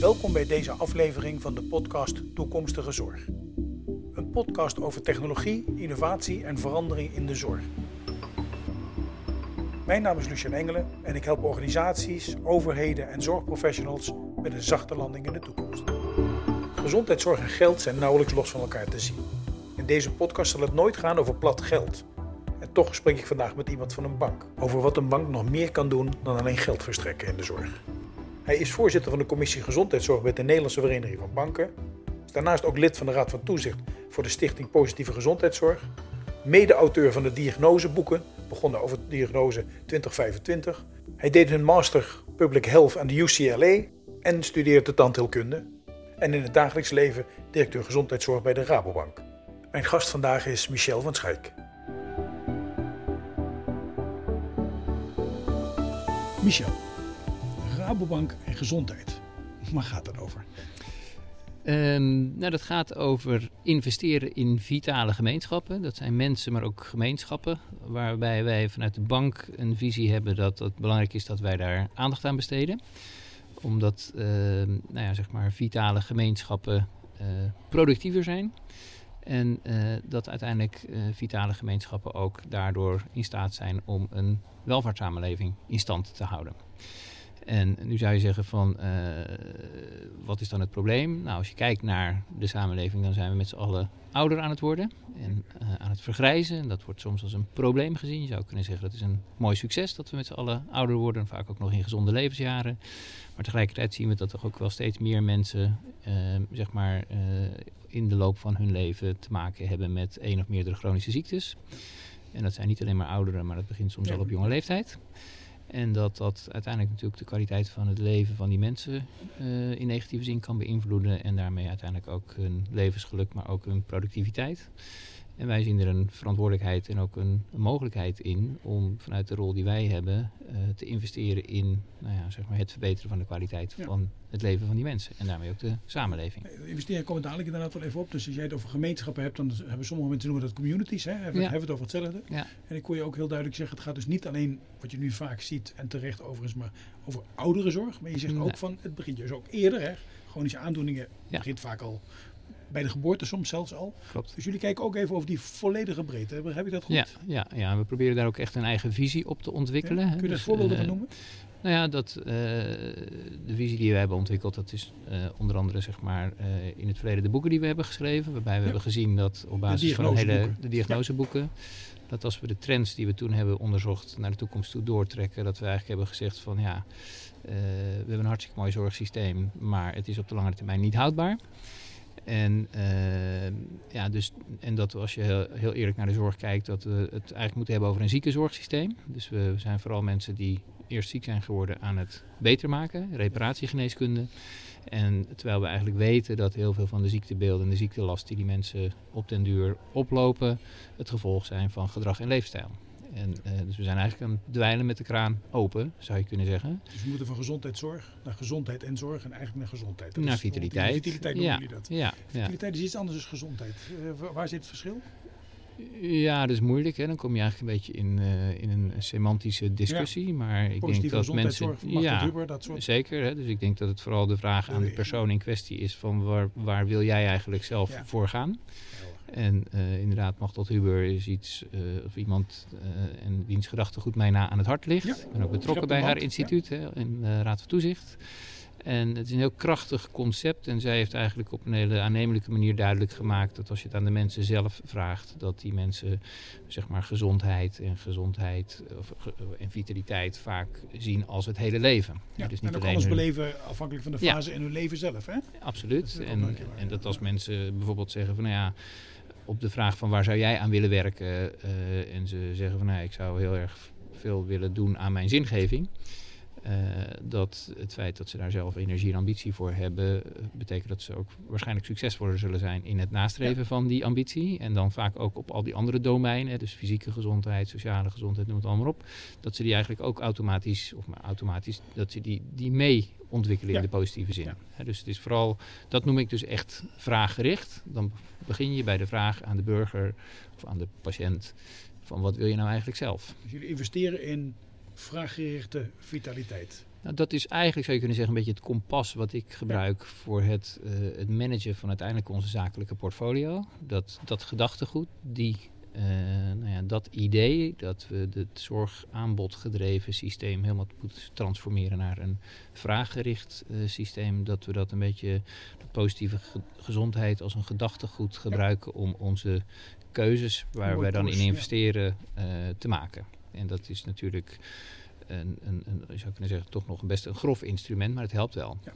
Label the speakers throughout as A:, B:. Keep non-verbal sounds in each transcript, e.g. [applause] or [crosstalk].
A: Welkom bij deze aflevering van de podcast Toekomstige Zorg. Een podcast over technologie, innovatie en verandering in de zorg. Mijn naam is Lucien Engelen en ik help organisaties, overheden en zorgprofessionals met een zachte landing in de toekomst. Gezondheidszorg en geld zijn nauwelijks los van elkaar te zien. In deze podcast zal het nooit gaan over plat geld. En toch spreek ik vandaag met iemand van een bank over wat een bank nog meer kan doen dan alleen geld verstrekken in de zorg. Hij is voorzitter van de commissie Gezondheidszorg bij de Nederlandse Vereniging van Banken. Daarnaast ook lid van de Raad van Toezicht voor de Stichting Positieve Gezondheidszorg. Mede-auteur van de diagnoseboeken, begonnen over diagnose 2025. Hij deed een master Public Health aan de UCLA en studeerde tandheelkunde. En in het dagelijks leven directeur gezondheidszorg bij de Rabobank. Mijn gast vandaag is Michel van Schaik. Michel, Rabobank en gezondheid. Waar gaat dat over?
B: Um, nou, dat gaat over investeren in vitale gemeenschappen. Dat zijn mensen, maar ook gemeenschappen. Waarbij wij vanuit de bank een visie hebben dat het belangrijk is dat wij daar aandacht aan besteden. Omdat uh, nou ja, zeg maar vitale gemeenschappen uh, productiever zijn. En uh, dat uiteindelijk uh, vitale gemeenschappen ook daardoor in staat zijn om een welvaartssamenleving in stand te houden. En nu zou je zeggen van, uh, wat is dan het probleem? Nou, als je kijkt naar de samenleving, dan zijn we met z'n allen ouder aan het worden en uh, aan het vergrijzen. En dat wordt soms als een probleem gezien. Je zou kunnen zeggen dat is een mooi succes dat we met z'n allen ouder worden, vaak ook nog in gezonde levensjaren. Maar tegelijkertijd zien we dat er ook wel steeds meer mensen, uh, zeg maar, in de loop van hun leven te maken hebben met één of meerdere chronische ziektes. En dat zijn niet alleen maar ouderen, maar dat begint soms al op jonge leeftijd. En dat dat uiteindelijk natuurlijk de kwaliteit van het leven van die mensen uh, in negatieve zin kan beïnvloeden. En daarmee uiteindelijk ook hun levensgeluk, maar ook hun productiviteit. En wij zien er een verantwoordelijkheid en ook een, een mogelijkheid in om vanuit de rol die wij hebben uh, te investeren in nou ja, zeg maar het verbeteren van de kwaliteit ja. van het leven van die mensen. En daarmee ook de samenleving.
A: De investeringen komen dadelijk inderdaad wel even op. Dus als jij het over gemeenschappen hebt, dan hebben sommige mensen noemen dat communities. Hè? Hebben, ja. hebben het over hetzelfde.
B: Ja.
A: En ik kon je ook heel duidelijk zeggen, het gaat dus niet alleen wat je nu vaak ziet en terecht overigens, maar over ouderenzorg. Maar je zegt ook van, het begint dus ook eerder. Hè? Chronische aandoeningen begint vaak al bij de geboorte soms zelfs al.
B: Klopt.
A: Dus jullie kijken ook even over die volledige breedte. Heb ik dat goed?
B: Ja, ja, ja, we proberen daar ook echt een eigen visie op te ontwikkelen.
A: Ja, kun je daar voorbeelden uh, van noemen?
B: Nou ja, dat, uh, de visie die we hebben ontwikkeld, dat is uh, onder andere zeg maar, in het verleden de boeken die we hebben geschreven. Waarbij we ja. hebben gezien dat op basis van een hele, de diagnoseboeken, ja. dat als we de trends die we toen hebben onderzocht naar de toekomst toe doortrekken, dat we eigenlijk hebben gezegd van ja, we hebben een hartstikke mooi zorgsysteem, maar het is op de lange termijn niet houdbaar. En, uh, ja, dus, en dat als je heel, heel, eerlijk naar de zorg kijkt, dat we het eigenlijk moeten hebben over een ziekenzorgsysteem. Dus we zijn vooral mensen die eerst ziek zijn geworden aan het beter maken, reparatiegeneeskunde. En terwijl we eigenlijk weten dat heel veel van de ziektebeelden en de ziektelast die die mensen op den duur oplopen, het gevolg zijn van gedrag en leefstijl. En, uh, dus we zijn eigenlijk aan het dweilen met de kraan open, zou je kunnen zeggen.
A: Dus we moeten van gezondheidszorg naar gezondheid en zorg en eigenlijk naar gezondheid.
B: Dat naar vitaliteit.
A: Vitaliteit noemen
B: ja.
A: jullie dat.
B: Ja.
A: Vitaliteit is iets anders dan gezondheid. Uh, waar zit het verschil?
B: Ja, dat is moeilijk. Hè. Dan kom je eigenlijk een beetje in, uh, in een semantische discussie. Ja. Maar ik denk dat mensen.
A: Ja, Huber, dat soort.
B: zeker. Hè. Dus ik denk dat het vooral de vraag aan de persoon in kwestie is: van waar, waar wil jij eigenlijk zelf ja. voor gaan? En uh, inderdaad, Machtel Huber is iets, uh, of iemand en wiens gedachtegoed mij na aan het hart ligt. Ik ben ook betrokken bij haar instituut hè, in de Raad van Toezicht. En het is een heel krachtig concept. En zij heeft eigenlijk op een hele aannemelijke manier duidelijk gemaakt dat als je het aan de mensen zelf vraagt, dat die mensen zeg maar gezondheid en gezondheid of, en vitaliteit vaak zien als het hele leven.
A: Ja, dus niet en ook alles hun... beleven afhankelijk van de fase ja. in hun leven zelf. Hè?
B: Absoluut. En, en dat als mensen bijvoorbeeld zeggen van nou ja op de vraag van waar zou jij aan willen werken uh, en ze zeggen van nou, ik zou heel erg veel willen doen aan mijn zingeving. Uh, dat het feit dat ze daar zelf energie en ambitie voor hebben, betekent dat ze ook waarschijnlijk succesvoller zullen zijn in het nastreven ja. van die ambitie. En dan vaak ook op al die andere domeinen, dus fysieke gezondheid, sociale gezondheid, noem het allemaal op. Dat ze die eigenlijk ook automatisch, of maar automatisch, dat ze die, die mee ontwikkelen ja. in de positieve zin. Ja. He, dus het is vooral, dat noem ik dus echt vraaggericht. Dan begin je bij de vraag aan de burger of aan de patiënt van wat wil je nou eigenlijk zelf?
A: Dus jullie investeren in vraaggerichte vitaliteit.
B: Nou, dat is eigenlijk, zou je kunnen zeggen, een beetje het kompas wat ik gebruik voor het, uh, het managen van uiteindelijk onze zakelijke portfolio. Dat, dat gedachtegoed, die, uh, nou ja, dat idee dat we het zorgaanbod gedreven systeem helemaal moeten transformeren naar een vraaggericht uh, systeem. Dat we dat een beetje de positieve ge gezondheid als een gedachtegoed gebruiken om onze keuzes waar wij dan in investeren te maken. En dat is natuurlijk een, een, een, je zou kunnen zeggen, toch nog een best een grof instrument, maar het helpt wel. Ja.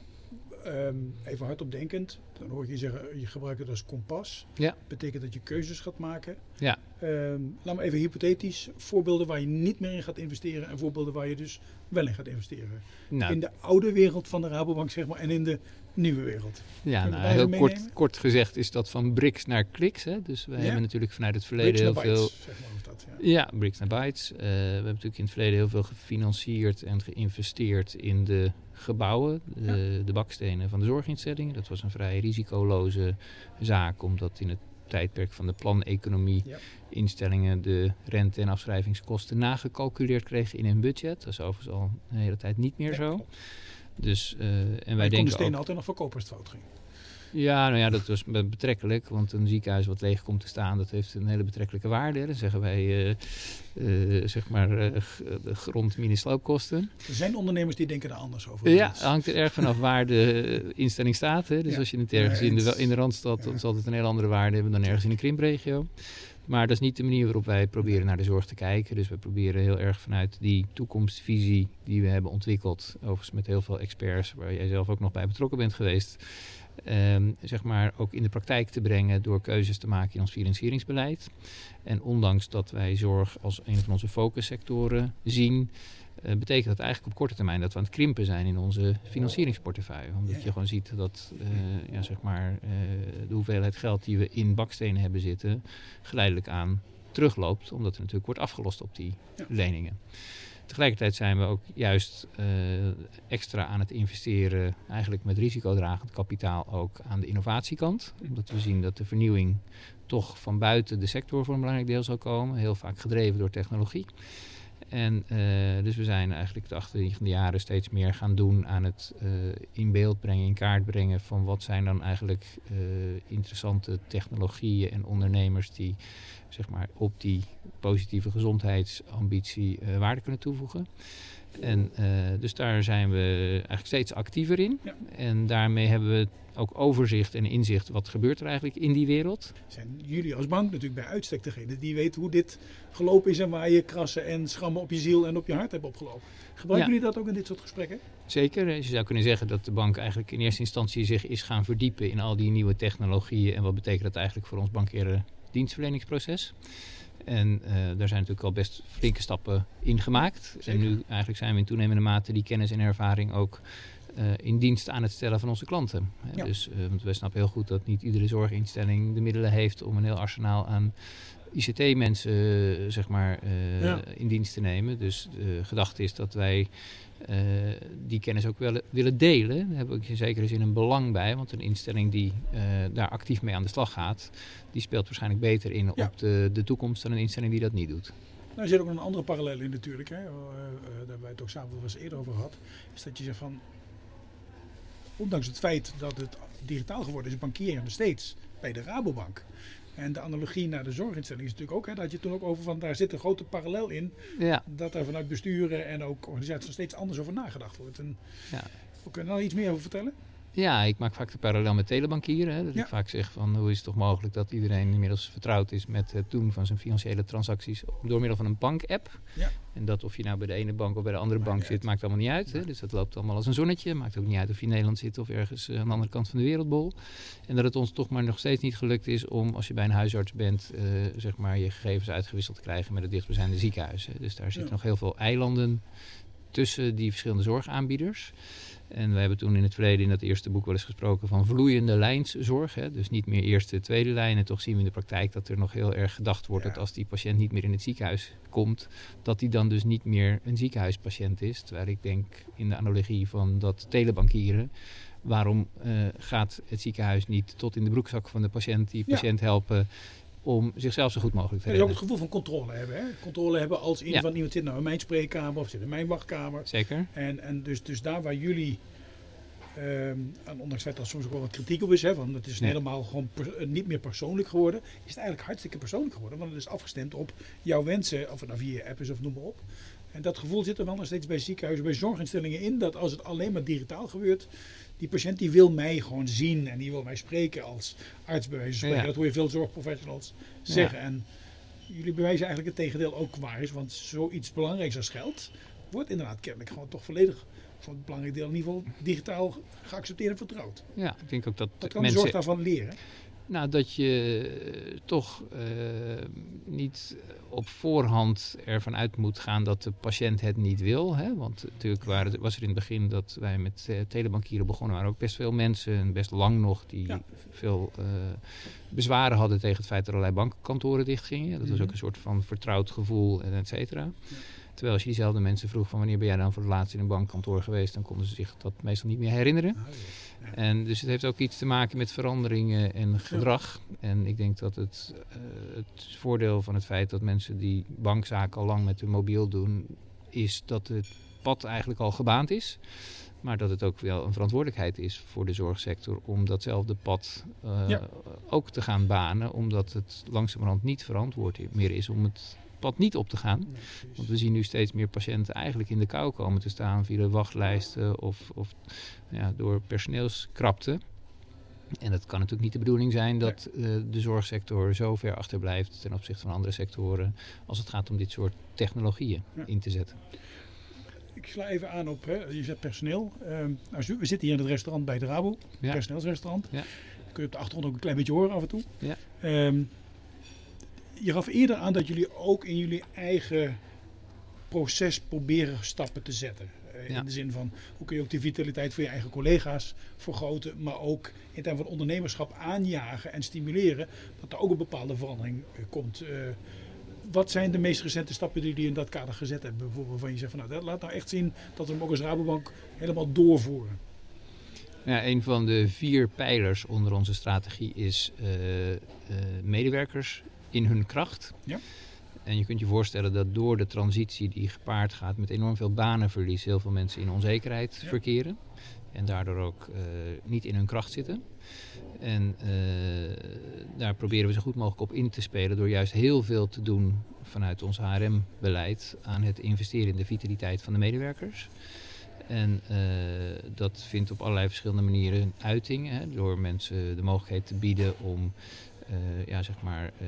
A: Um, even hardop denkend, dan hoor ik je zeggen, je gebruikt het als kompas.
B: Ja.
A: Betekent dat je keuzes gaat maken.
B: Ja.
A: Um, laat me even hypothetisch, voorbeelden waar je niet meer in gaat investeren en voorbeelden waar je dus wel in gaat investeren. Nou. In de oude wereld van de Rabobank, zeg maar, en in de nieuwe wereld.
B: Ja, nou, heel kort, kort gezegd is dat van bricks naar kliks. Hè? Dus wij hebben natuurlijk vanuit het verleden heel veel... Zeg maar dat, ja. ja. bricks naar bytes. Uh, we hebben natuurlijk in het verleden heel veel gefinancierd en geïnvesteerd in de gebouwen, de, ja. de bakstenen van de zorginstellingen. Dat was een vrij risicoloze zaak, omdat in het tijdperk van de planeconomie ja. instellingen de rente- en afschrijvingskosten nagecalculeerd kregen in hun budget. Dat is overigens al een hele tijd niet meer zo. Dus, uh, en wij denken. de
A: stenen altijd nog verkopers fout ging.
B: Ja, nou ja, dat was betrekkelijk. Want een ziekenhuis wat leeg komt te staan, dat heeft een hele betrekkelijke waarde. Dan zeggen wij, uh, uh, zeg maar, uh, de grond min sloopkosten.
A: Er zijn ondernemers die denken er anders over.
B: Ja, het hangt er erg vanaf waar de instelling staat. Hè. Dus als je het ergens in, de, in de Randstad, ja. dan zal het een hele andere waarde hebben dan ergens in een krimpregio. Maar dat is niet de manier waarop wij proberen naar de zorg te kijken. Dus we proberen heel erg vanuit die toekomstvisie die we hebben ontwikkeld, overigens met heel veel experts, waar jij zelf ook nog bij betrokken bent geweest, um, zeg maar ook in de praktijk te brengen door keuzes te maken in ons financieringsbeleid. En ondanks dat wij zorg als een van onze focussectoren zien, uh, betekent dat eigenlijk op korte termijn dat we aan het krimpen zijn in onze financieringsportefeuille. Omdat je gewoon ziet dat uh, ja, zeg maar, uh, de hoeveelheid geld die we in bakstenen hebben zitten, geleidelijk aan terugloopt, omdat er natuurlijk wordt afgelost op die ja. leningen. Tegelijkertijd zijn we ook juist extra aan het investeren, eigenlijk met risicodragend kapitaal ook aan de innovatiekant. Omdat we zien dat de vernieuwing toch van buiten de sector voor een belangrijk deel zal komen, heel vaak gedreven door technologie. En uh, dus we zijn eigenlijk de achterliggende jaren steeds meer gaan doen aan het uh, in beeld brengen, in kaart brengen van wat zijn dan eigenlijk uh, interessante technologieën en ondernemers die zeg maar, op die positieve gezondheidsambitie waarde kunnen toevoegen. En dus daar zijn we eigenlijk steeds actiever in. Ja. En daarmee hebben we ook overzicht en inzicht wat gebeurt er eigenlijk in die wereld.
A: Zijn jullie als bank natuurlijk bij uitstek degene die weten hoe dit gelopen is en waar je krassen en schrammen op je ziel en op je hart hebt opgelopen. Gebruiken ja. jullie dat ook in dit soort gesprekken?
B: Zeker. Je zou kunnen zeggen dat de bank eigenlijk in eerste instantie zich is gaan verdiepen in al die nieuwe technologieën en wat betekent dat eigenlijk voor ons bankaire dienstverleningsproces. En uh, daar zijn natuurlijk al best flinke stappen in gemaakt. Zeker. En nu eigenlijk zijn we in toenemende mate die kennis en ervaring ook in dienst aan het stellen van onze klanten. Ja. Dus uh, want wij snappen heel goed dat niet iedere zorginstelling de middelen heeft om een heel arsenaal aan ICT-mensen uh, zeg maar, ja. in dienst te nemen. Dus de gedachte is dat wij die kennis ook willen, willen delen. Daar hebben we in zekere zin een belang bij. Want een instelling die daar actief mee aan de slag gaat, die speelt waarschijnlijk beter in ja. op de, de toekomst dan een instelling die dat niet doet.
A: Nou, er zit ook een andere parallel in natuurlijk. Hè. daar hebben wij het ook samen wel eens eerder over gehad. Is dat je zegt van ondanks het feit dat het digitaal geworden is, bankier je nog steeds bij de Rabobank. En de analogie naar de zorginstelling is natuurlijk ook, hè, dat je toen ook over van daar zit een grote parallel in.
B: Ja.
A: Dat er vanuit besturen en ook organisaties nog steeds anders over nagedacht wordt. En ja. We kunnen er iets meer over vertellen?
B: Ja, ik maak vaak de parallel met telebankieren. Hè. Dat ja. ik vaak zeg van hoe is het toch mogelijk dat iedereen inmiddels vertrouwd is met het doen van zijn financiële transacties door middel van een bank-app.
A: Ja.
B: En dat of je nou bij de ene bank of bij de andere bank zit, maakt allemaal niet uit. Hè. Dus dat loopt allemaal als een zonnetje. Maakt ook niet uit of je in Nederland zit of ergens uh, aan de andere kant van de wereldbol. En dat het ons toch maar nog steeds niet gelukt is om, als je bij een huisarts bent, uh, zeg maar je gegevens uitgewisseld te krijgen met het dichtstbijzijnde ziekenhuizen. Dus daar zitten nog heel veel eilanden tussen die verschillende zorgaanbieders. En we hebben toen in het verleden in dat eerste boek wel eens gesproken van vloeiende lijnszorg. Hè? Dus niet meer eerste, tweede lijn. En toch zien we in de praktijk dat er nog heel erg gedacht wordt ja. dat als die patiënt niet meer in het ziekenhuis komt, dat die dan dus niet meer een ziekenhuispatiënt is. Terwijl ik denk in de analogie van dat telebankieren. Waarom uh, gaat het ziekenhuis niet tot in de broekzak van de patiënt die patiënt ja. helpen? Om zichzelf zo goed mogelijk te
A: En dus ook
B: redden.
A: het gevoel van controle hebben. Hè? Controle hebben als in
B: Ja.
A: van iemand zit nou in mijn spreekkamer of zit in mijn wachtkamer.
B: Zeker.
A: En, en dus, dus daar waar jullie, ehm, en ondanks dat er soms ook wel wat kritiek op is, hè, want het is
B: Ja.
A: helemaal gewoon eh, niet meer persoonlijk geworden, is het eigenlijk hartstikke persoonlijk geworden. Want het is afgestemd op jouw wensen, of het nou via app is of noem maar op. En dat gevoel zit er wel nog steeds bij ziekenhuizen, bij zorginstellingen in, dat als het alleen maar digitaal gebeurt, die patiënt die wil mij gewoon zien en die wil mij spreken als arts bij wijze van spreken.
B: Ja.
A: Dat hoor je veel zorgprofessionals zeggen. En jullie bewijzen eigenlijk het tegendeel ook waar is, want zoiets belangrijks als geld wordt inderdaad kennelijk gewoon toch volledig voor het belangrijk deel in ieder geval digitaal geaccepteerd en vertrouwd.
B: Ja, ik denk ook dat,
A: Dat kan de
B: mensen...
A: zorg daarvan leren.
B: Nou, dat je eh, toch eh, niet op voorhand ervan uit moet gaan dat de patiënt het niet wil. Hè? Want natuurlijk waren, was er in het begin dat wij met eh, telebankieren begonnen, waren ook best veel mensen, en best lang nog, die
A: Ja.
B: veel bezwaren hadden tegen het feit dat allerlei bankkantoren dichtgingen. Dat was
A: Mhm.
B: ook een soort van vertrouwd gevoel, en et cetera. Terwijl als je diezelfde mensen vroeg van wanneer ben jij dan voor het laatst in een bankkantoor geweest, dan konden ze zich dat meestal niet meer herinneren. En dus het heeft ook iets te maken met veranderingen en gedrag. En ik denk dat het, eh, het voordeel van het feit dat mensen die bankzaken al lang met hun mobiel doen, is dat het pad eigenlijk al gebaand is. Maar dat het ook wel een verantwoordelijkheid is voor de zorgsector om datzelfde pad eh,
A: Ja.
B: ook te gaan banen. Omdat het langzamerhand niet verantwoord meer is om het pad niet op te gaan. Want we zien nu steeds meer patiënten eigenlijk in de kou komen te staan via de wachtlijsten of, of ja, door personeelskrapte. En dat kan natuurlijk niet de bedoeling zijn dat eh, de zorgsector zo ver achterblijft ten opzichte van andere sectoren als het gaat om dit soort technologieën
A: Ja.
B: in te zetten.
A: Ik sla even aan op, hè, je zegt personeel. Nou, we zitten hier in het restaurant bij de Rabo,
B: Ja.
A: personeelsrestaurant.
B: Ja.
A: Kun je op de achtergrond ook een klein beetje horen af en toe.
B: Ja.
A: Ehm, je gaf eerder aan dat jullie ook in jullie eigen proces proberen stappen te zetten. Eh,
B: Ja.
A: In de zin van hoe kun je ook de vitaliteit van je eigen collega's vergroten, maar ook in termen van ondernemerschap aanjagen en stimuleren dat er ook een bepaalde verandering eh, komt. Eh, wat zijn de meest recente stappen die jullie in dat kader gezet hebben? Bijvoorbeeld waarvan je zegt van nou, dat laat nou echt zien dat we hem ook als Rabobank helemaal doorvoeren.
B: Ja, een van de vier pijlers onder onze strategie is medewerkers in hun kracht.
A: Ja.
B: En je kunt je voorstellen dat door de transitie die gepaard gaat met enorm veel banenverlies, heel veel mensen in onzekerheid
A: Ja.
B: verkeren. En daardoor ook eh, niet in hun kracht zitten. En eh, daar proberen we zo goed mogelijk op in te spelen door juist heel veel te doen vanuit ons HRM-beleid aan het investeren in de vitaliteit van de medewerkers. En eh, dat vindt op allerlei verschillende manieren uiting. Hè, door mensen de mogelijkheid te bieden om ja, zeg maar, eh,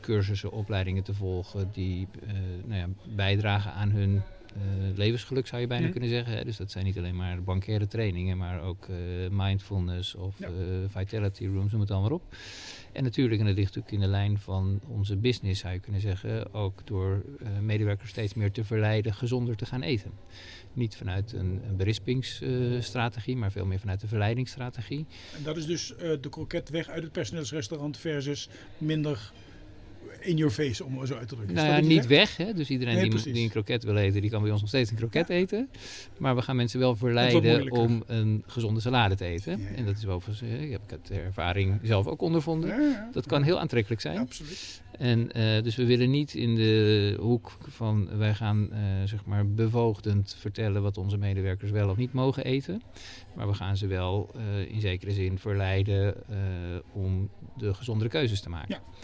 B: cursussen, opleidingen te volgen die eh, nou ja, bijdragen aan hun eh, levensgeluk, zou je bijna kunnen zeggen. Hè. Dus dat zijn niet alleen maar bankaire trainingen, maar ook eh, mindfulness of
A: Ja.
B: eh, vitality rooms, noem het dan maar op. En natuurlijk, en dat ligt natuurlijk in de lijn van onze business, zou je kunnen zeggen, ook door eh, medewerkers steeds meer te verleiden gezonder te gaan eten. Niet vanuit een, een berispingsstrategie, maar veel meer vanuit de verleidingsstrategie.
A: En dat is dus eh, de kroket weg uit het personeelsrestaurant versus minder in your face, om zo uit te drukken.
B: Nou ja, niet weg. Hè? Dus iedereen
A: Nee,
B: die, een kroket wil eten, die kan bij ons nog steeds een kroket eten. Maar we gaan mensen wel verleiden om een gezonde salade te eten.
A: Ja.
B: En dat is overigens, eh, ik heb het de ervaring zelf ook ondervonden. Dat kan heel aantrekkelijk zijn.
A: Absoluut.
B: En eh, dus we willen niet in de hoek van wij gaan eh, zeg maar bevoogdend vertellen wat onze medewerkers wel of niet mogen eten. Maar we gaan ze wel in zekere zin verleiden om de gezondere keuzes te maken.
A: Ja.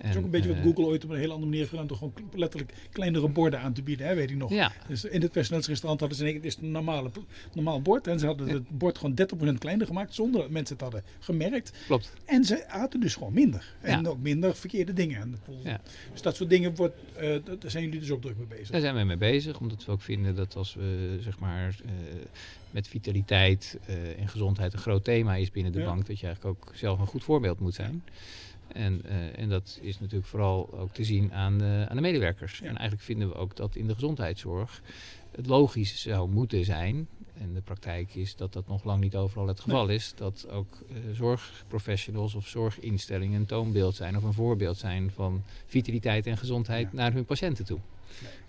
A: Dat is ook een beetje wat
B: eh,
A: Google ooit op een hele andere manier heeft gedaan. Door gewoon letterlijk kleinere borden aan te bieden, hè, weet ik nog.
B: Ja,
A: Dus in het personeelsrestaurant hadden ze keer- het is een normale, normaal bord. En ze hadden het bord gewoon 30% kleiner gemaakt. Zonder dat mensen het hadden gemerkt.
B: klopt.
A: En ze aten dus gewoon minder. En
B: Ja.
A: ook minder verkeerde dingen. En
B: Ja.
A: Dus dat soort dingen wordt, eh, daar zijn jullie dus ook druk mee bezig.
B: Daar zijn we mee bezig, omdat we ook vinden dat als we zeg maar eh, met vitaliteit en gezondheid een groot thema is binnen de bank, dat je eigenlijk ook zelf een goed voorbeeld moet zijn. En, eh, en dat is natuurlijk vooral ook te zien aan de, aan de medewerkers.
A: Ja.
B: En eigenlijk vinden we ook dat in de gezondheidszorg het logisch zou moeten zijn. En de praktijk is dat dat nog lang niet overal het geval is. Dat ook eh, zorgprofessionals of zorginstellingen een toonbeeld zijn of een voorbeeld zijn van vitaliteit en gezondheid
A: Ja.
B: naar hun patiënten toe.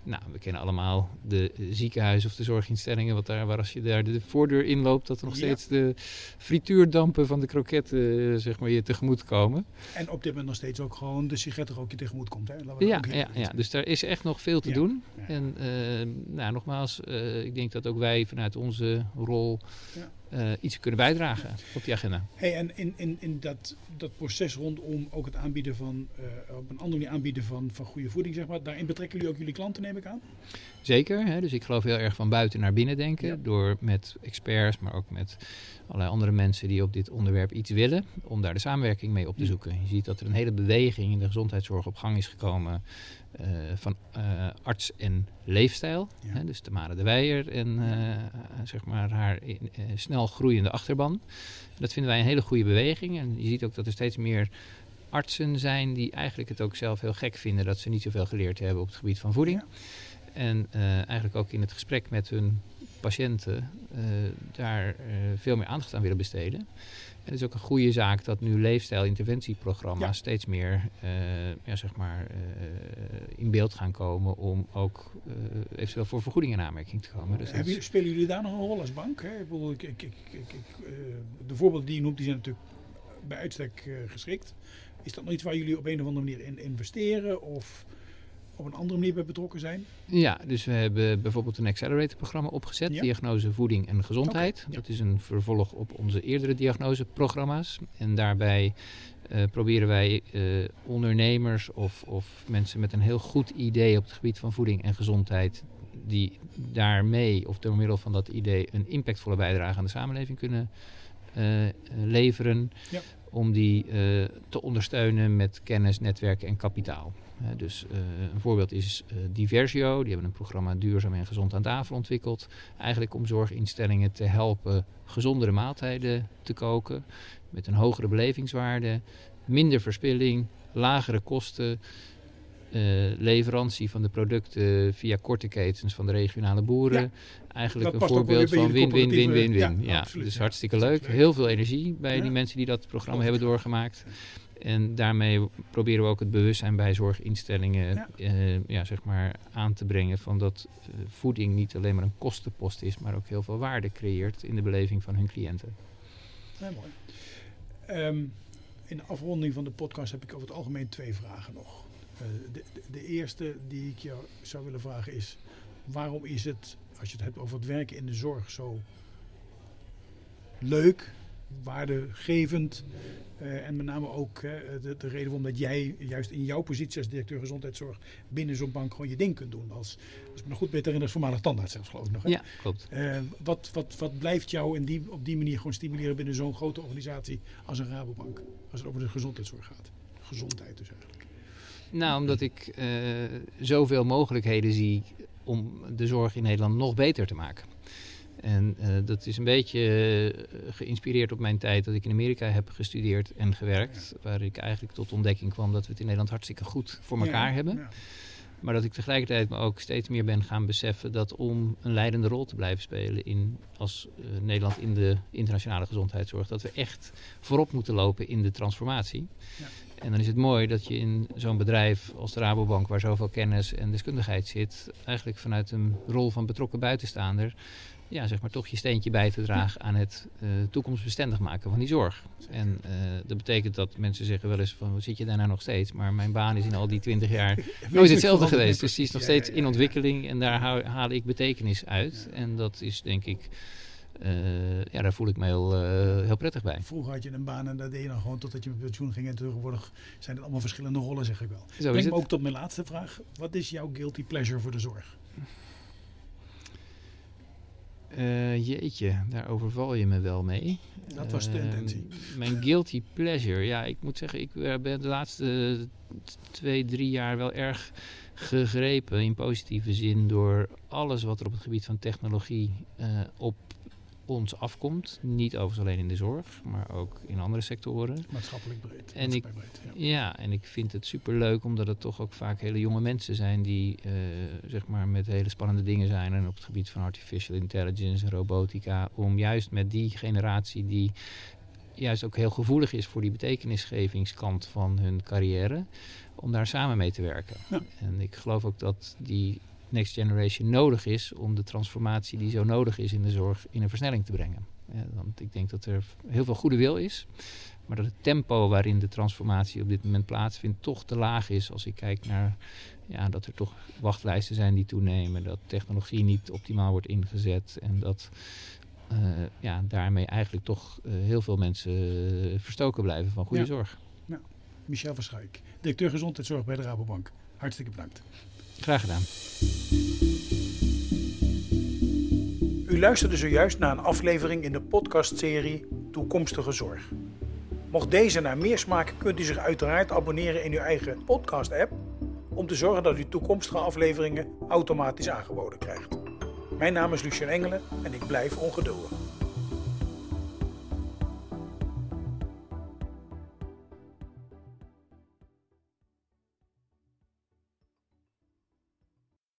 B: Nou, we kennen allemaal de ziekenhuizen of de zorginstellingen, wat daar, waar als je daar de voordeur inloopt, dat er nog
A: Ja.
B: steeds de frituurdampen van de kroketten eh, zeg maar, je tegemoet komen.
A: En op dit moment nog steeds ook gewoon de sigarettenrookje tegemoet komt. Hè?
B: Ja, ja, ja, dus daar is echt nog veel te
A: Ja.
B: doen. En eh, nou, nogmaals, eh, ik denk dat ook wij vanuit onze rol Eh, iets kunnen bijdragen op die agenda.
A: Hey, en in, in, in dat, dat proces rondom ook het aanbieden van, eh, op een andere manier aanbieden van, van goede voeding, zeg maar, daarin betrekken jullie ook jullie klanten, neem ik aan?
B: Zeker, hè? dus ik geloof heel erg van buiten naar binnen denken.
A: Ja.
B: Door met experts, maar ook met allerlei andere mensen die op dit onderwerp iets willen. Om daar de samenwerking mee op te zoeken. Je ziet dat er een hele beweging in de gezondheidszorg op gang is gekomen. Eh, van eh, arts en leefstijl.
A: Ja.
B: Hè? Dus Tamara de Weijer en eh, zeg maar haar in- snel groeiende achterban. Dat vinden wij een hele goede beweging. En je ziet ook dat er steeds meer artsen zijn die eigenlijk het ook zelf heel gek vinden dat ze niet zoveel geleerd hebben op het gebied van voeding.
A: Ja.
B: En eigenlijk ook in het gesprek met hun patiënten eh, daar eh, veel meer aandacht aan willen besteden. En het is ook een goede zaak dat nu leefstijlinterventieprogramma's
A: Ja.
B: steeds meer eh, ja, zeg maar, in beeld gaan komen om ook eventueel voor vergoeding in aanmerking te komen. Dus
A: Hebben spelen jullie daar nog een rol als bank? Hè? Ik bedoel, ik, ik, ik, de voorbeelden die je noemt, die zijn natuurlijk bij uitstek geschikt. Is dat nog iets waar jullie op een of andere manier in investeren of op een andere manier bij betrokken zijn?
B: Ja, dus we hebben bijvoorbeeld een Accelerator-programma opgezet,
A: Ja.
B: diagnose voeding en gezondheid.
A: Ja.
B: Dat is een vervolg op onze eerdere diagnoseprogramma's. En daarbij eh, proberen wij eh, ondernemers of, of mensen met een heel goed idee op het gebied van voeding en gezondheid, die daarmee of door middel van dat idee een impactvolle bijdrage aan de samenleving kunnen eh, leveren,
A: Ja.
B: Om die eh, te ondersteunen met kennis, netwerk en kapitaal. Dus eh, een voorbeeld is eh, Diversio. Die hebben een programma Duurzaam en Gezond aan tafel ontwikkeld. Eigenlijk om zorginstellingen te helpen gezondere maaltijden te koken. Met een hogere belevingswaarde, minder verspilling, lagere kosten. Eh, leverantie van de producten via korte ketens van de regionale boeren.
A: Ja,
B: Eigenlijk een voorbeeld van win-win-win-win-win. Ja,
A: ja, absoluut,
B: dus hartstikke leuk. Heel veel energie bij die mensen die dat programma hebben doorgemaakt. En daarmee proberen we ook het bewustzijn bij zorginstellingen
A: Ja.
B: eh, ja, zeg maar aan te brengen van dat eh, voeding niet alleen maar een kostenpost is, maar ook heel veel waarde creëert in de beleving van hun cliënten.
A: Ja, mooi. Ehm, in de afronding van de podcast heb ik over het algemeen twee vragen nog. Eh, de, de, eerste die ik jou zou willen vragen is: waarom is het, als je het hebt over het werken in de zorg, zo leuk, waardegevend? eh, en met name ook de, de reden waarom dat jij juist in jouw positie als directeur gezondheidszorg binnen zo'n bank gewoon je ding kunt doen. Als, als ik me nog goed weet, daarin als voormalig tandarts zelfs geloof ik nog. Hè?
B: Ja, klopt.
A: Eh, wat, wat, wat blijft jou in die, op die manier gewoon stimuleren binnen zo'n grote organisatie als een Rabobank? Als het over de gezondheidszorg gaat. Gezondheid dus eigenlijk.
B: Nou, omdat ik eh, zoveel mogelijkheden zie om de zorg in Nederland nog beter te maken. En eh, dat is een beetje eh, geïnspireerd op mijn tijd dat ik in Amerika heb gestudeerd en gewerkt. Waar ik eigenlijk tot ontdekking kwam dat we het in Nederland hartstikke goed voor elkaar
A: Ja,
B: hebben.
A: ja.
B: Maar dat ik tegelijkertijd me ook steeds meer ben gaan beseffen dat om een leidende rol te blijven spelen in, als Nederland in de internationale gezondheidszorg, dat we echt voorop moeten lopen in de transformatie. En dan is het mooi dat je in zo'n bedrijf als de Rabobank, waar zoveel kennis en deskundigheid zit, eigenlijk vanuit een rol van betrokken buitenstaander, ja, zeg maar toch je steentje bij te dragen aan het eh, toekomstbestendig maken van die zorg. En eh, dat betekent dat mensen zeggen wel eens van, "Hoe zit je daar nou nog steeds? Maar mijn baan is in al die twintig jaar [laughs] nooit hetzelfde geweest. Dus die is nog steeds in ontwikkeling en daar haal ik betekenis uit. En dat is denk ik, eh, ja, daar voel ik me heel, eh, heel prettig bij.
A: Vroeger had je een baan en dat deed je dan gewoon totdat je met pensioen ging. En tegenwoordig zijn het allemaal verschillende rollen, zeg ik wel.
B: Zo is
A: Breng
B: het.
A: me ook tot mijn laatste vraag. Wat is jouw guilty pleasure voor de zorg?
B: Eh, jeetje, daar overval je me wel mee.
A: Dat was de
B: Ehm,
A: intentie.
B: Mijn guilty pleasure. Ja, ik moet zeggen, ik ben de laatste twee, drie jaar wel erg gegrepen in positieve zin door alles wat er op het gebied van technologie op ons afkomt. Niet overigens alleen in de zorg, maar ook in andere sectoren.
A: Maatschappelijk breed.
B: En ik-
A: breed, ja.
B: Ja, en ik vind het superleuk omdat het toch ook vaak hele jonge mensen zijn die eh, zeg maar met hele spannende dingen zijn. En op het gebied van artificial intelligence en robotica. Om juist met die generatie die juist ook heel gevoelig is voor die betekenisgevingskant van hun carrière, om daar samen mee te werken.
C: Ja.
B: En ik geloof ook dat die next generation nodig is om de transformatie die zo nodig is in de zorg in een versnelling te brengen. Want ik denk dat er heel veel goede wil is, maar dat het tempo waarin de transformatie op dit moment plaatsvindt toch te laag is als ik kijk naar ja, dat er toch wachtlijsten zijn die toenemen, dat technologie niet optimaal wordt ingezet en dat eh, ja, daarmee eigenlijk toch eh, heel veel mensen eh, verstoken blijven van goede
C: Ja.
B: zorg.
C: Michel Verschuik, directeur gezondheidszorg bij de Rabobank. Hartstikke bedankt.
B: Graag gedaan.
A: U luisterde zojuist naar een aflevering in de podcastserie Toekomstige Zorg. Mocht deze naar meer smaken, kunt u zich uiteraard abonneren in uw eigen podcast-app om te zorgen dat u toekomstige afleveringen automatisch aangeboden krijgt. Mijn naam is Lucien Engelen en ik blijf ongeduldig.